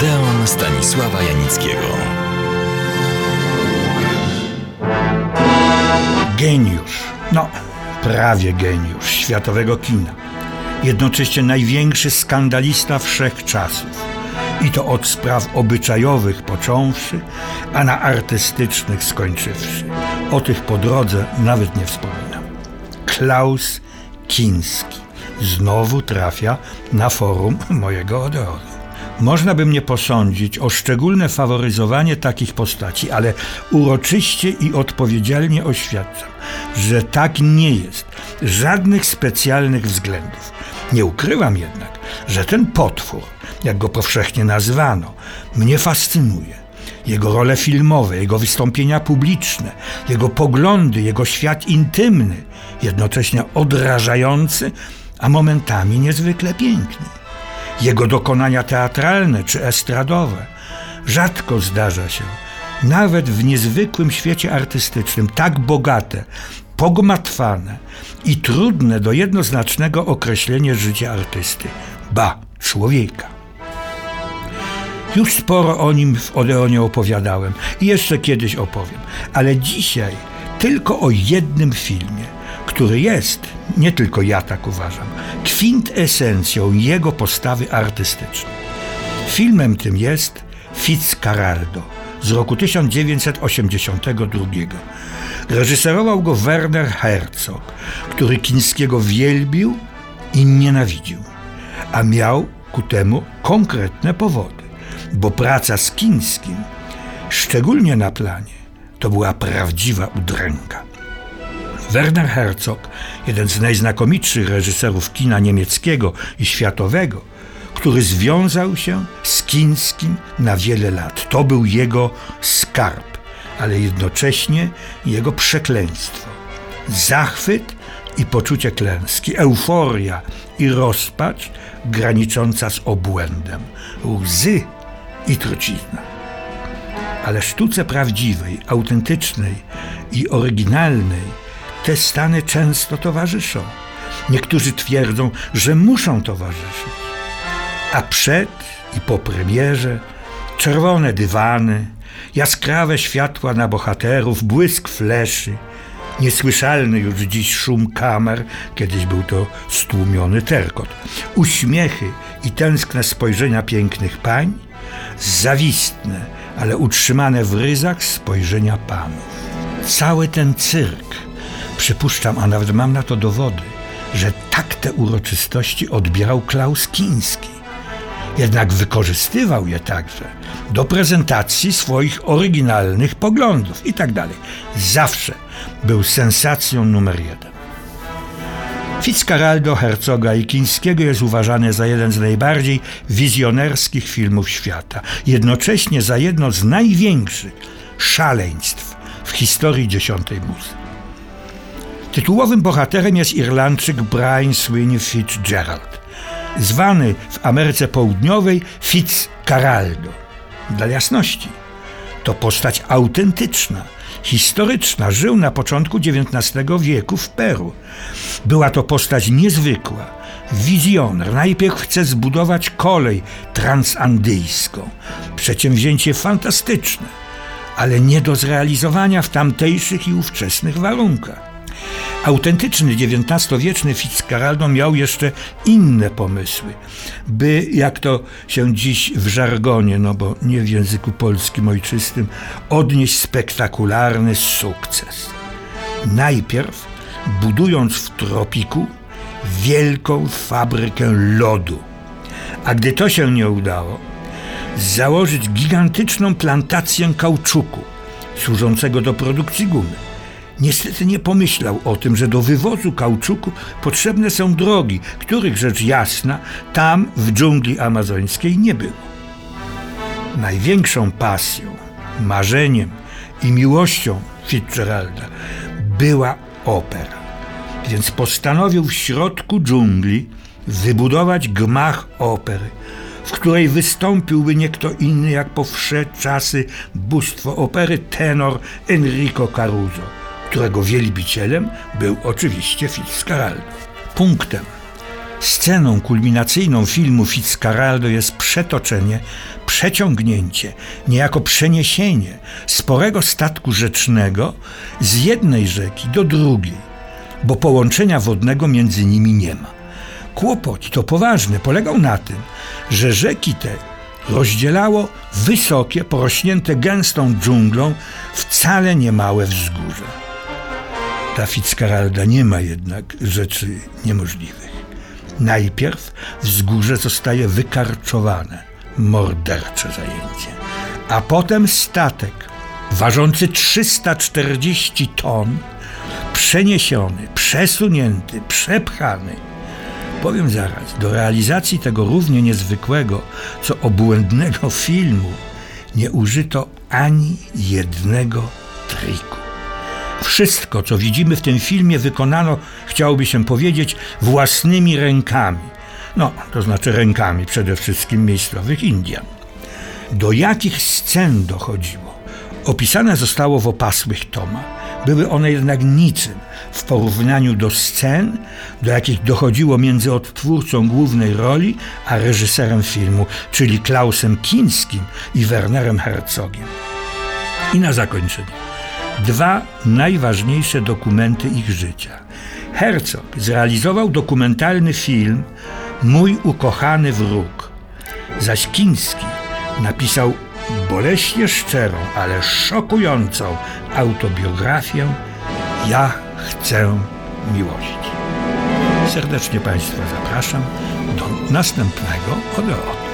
Odeon Stanisława Janickiego. Geniusz, no prawie geniusz światowego kina. Jednocześnie największy skandalista wszechczasów. I to od spraw obyczajowych począwszy, a na artystycznych skończywszy. O tych po drodze nawet nie wspominam. Klaus Kinski znowu trafia na forum mojego Odeonu. Można by mnie posądzić o szczególne faworyzowanie takich postaci, ale uroczyście i odpowiedzialnie oświadczam, że tak nie jest. Żadnych specjalnych względów. Nie ukrywam jednak, że ten potwór, jak go powszechnie nazwano, mnie fascynuje. Jego role filmowe, jego wystąpienia publiczne, jego poglądy, jego świat intymny, jednocześnie odrażający, a momentami niezwykle piękny jego dokonania teatralne czy estradowe. Rzadko zdarza się, nawet w niezwykłym świecie artystycznym, tak bogate, pogmatwane i trudne do jednoznacznego określenia życia artysty, ba, człowieka. Już sporo o nim w Odeonie opowiadałem i jeszcze kiedyś opowiem, ale dzisiaj tylko o jednym filmie – który jest, nie tylko ja tak uważam, kwintesencją jego postawy artystycznej. Filmem tym jest Fitzcarraldo z roku 1982. Reżyserował go Werner Herzog, który Kińskiego wielbił i nienawidził, a miał ku temu konkretne powody, bo praca z Kińskim, szczególnie na planie, to była prawdziwa udręka. Werner Herzog, jeden z najznakomitszych reżyserów kina niemieckiego i światowego, który związał się z Kińskim na wiele lat. To był jego skarb, ale jednocześnie jego przekleństwo. Zachwyt i poczucie klęski, euforia i rozpacz granicząca z obłędem, łzy i trucizna. Ale sztuce prawdziwej, autentycznej i oryginalnej te stany często towarzyszą. Niektórzy twierdzą, że muszą towarzyszyć. A przed i po premierze czerwone dywany, jaskrawe światła na bohaterów, błysk fleszy, niesłyszalny już dziś szum kamer, kiedyś był to stłumiony terkot, uśmiechy i tęskne spojrzenia pięknych pań, zawistne, ale utrzymane w ryzach spojrzenia panów. Cały ten cyrk Przypuszczam, a nawet mam na to dowody, że tak te uroczystości odbierał Klaus Kiński. Jednak wykorzystywał je także do prezentacji swoich oryginalnych poglądów i tak. Zawsze był sensacją numer jeden. Fitzcarraldo Herzoga i Kińskiego jest uważany za jeden z najbardziej wizjonerskich filmów świata, jednocześnie za jedno z największych szaleństw w historii dziesiątej muzy. Tytułowym bohaterem jest Irlandczyk Brian Sweeney Fitzgerald, zwany w Ameryce Południowej Fitzcarraldo. Dla jasności, to postać autentyczna, historyczna, żył na początku XIX wieku w Peru. Była to postać niezwykła, wizjoner. Najpierw chce zbudować kolej transandyjską. Przedsięwzięcie fantastyczne, ale nie do zrealizowania w tamtejszych i ówczesnych warunkach. Autentyczny XIX-wieczny Fitzcarraldo miał jeszcze inne pomysły, by, jak to się dziś w żargonie, no bo nie w języku polskim ojczystym, odnieść spektakularny sukces. Najpierw budując w tropiku wielką fabrykę lodu. A gdy to się nie udało, założyć gigantyczną plantację kauczuku służącego do produkcji gumy. Niestety nie pomyślał o tym, że do wywozu kauczuku potrzebne są drogi, których rzecz jasna tam w dżungli amazońskiej nie było. Największą pasją, marzeniem i miłością Fitzgeralda była opera. Więc postanowił w środku dżungli wybudować gmach opery, w której wystąpiłby nie kto inny jak po wsze czasy bóstwo opery tenor Enrico Caruso którego wielbicielem był oczywiście Fitzgerald. Punktem, Sceną kulminacyjną filmu Fitzcarraldo jest przetoczenie, przeciągnięcie, niejako przeniesienie sporego statku rzecznego z jednej rzeki do drugiej, bo połączenia wodnego między nimi nie ma. Kłopot to poważny polegał na tym, że rzeki te rozdzielało wysokie, porośnięte gęstą dżunglą, wcale niemałe wzgórze. Dla Fitzcarralda nie ma jednak rzeczy niemożliwych. Najpierw wzgórze zostaje wykarczowane, mordercze zajęcie, a potem statek ważący 340 ton, przeniesiony, przesunięty, przepchany. Powiem zaraz, do realizacji tego równie niezwykłego, co obłędnego filmu nie użyto ani jednego triku. Wszystko, co widzimy w tym filmie, wykonano, chciałoby się powiedzieć, własnymi rękami. No, to znaczy rękami przede wszystkim miejscowych Indian. Do jakich scen dochodziło? Opisane zostało w opasłych tomach. Były one jednak niczym w porównaniu do scen, do jakich dochodziło między odtwórcą głównej roli a reżyserem filmu, czyli Klausem Kinskim i Wernerem Herzogiem. I na zakończenie dwa najważniejsze dokumenty ich życia. Herzog zrealizował dokumentalny film Mój ukochany wróg, zaś Kiński napisał boleśnie szczerą, ale szokującą autobiografię Ja chcę miłości. Serdecznie Państwa zapraszam do następnego Odeonu.